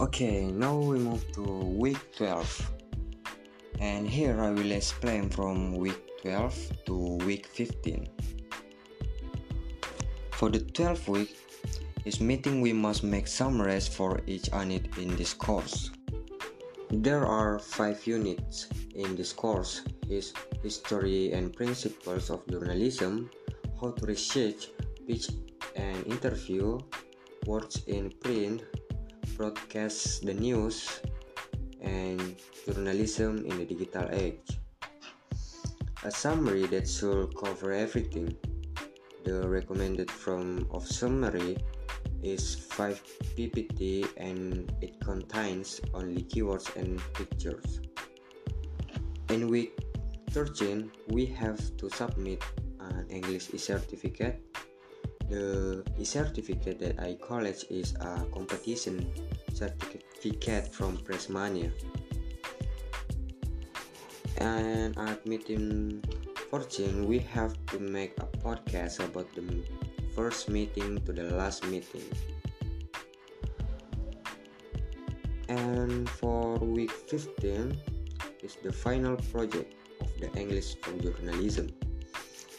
Okay, now we move to week 12. And here I will explain from week 12 to week 15. For the 12th week, is meeting we must make summaries for each unit in this course. There are 5 units in this course is history and principles of journalism, how to research, pitch and interview, words in print, broadcast the news, and journalism in the digital age. A summary that should cover everything. The recommended form of summary is 5 ppt and it contains only keywords and pictures. In week 13, we have to submit an English e-certificate the e-certificate that I collect is a competition certificate from Pressmania. And at meeting 14, we have to make a podcast about the first meeting to the last meeting. And for week 15 is the final project of the English for journalism.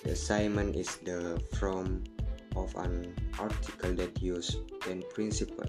The assignment is the from of an article that use 10 principle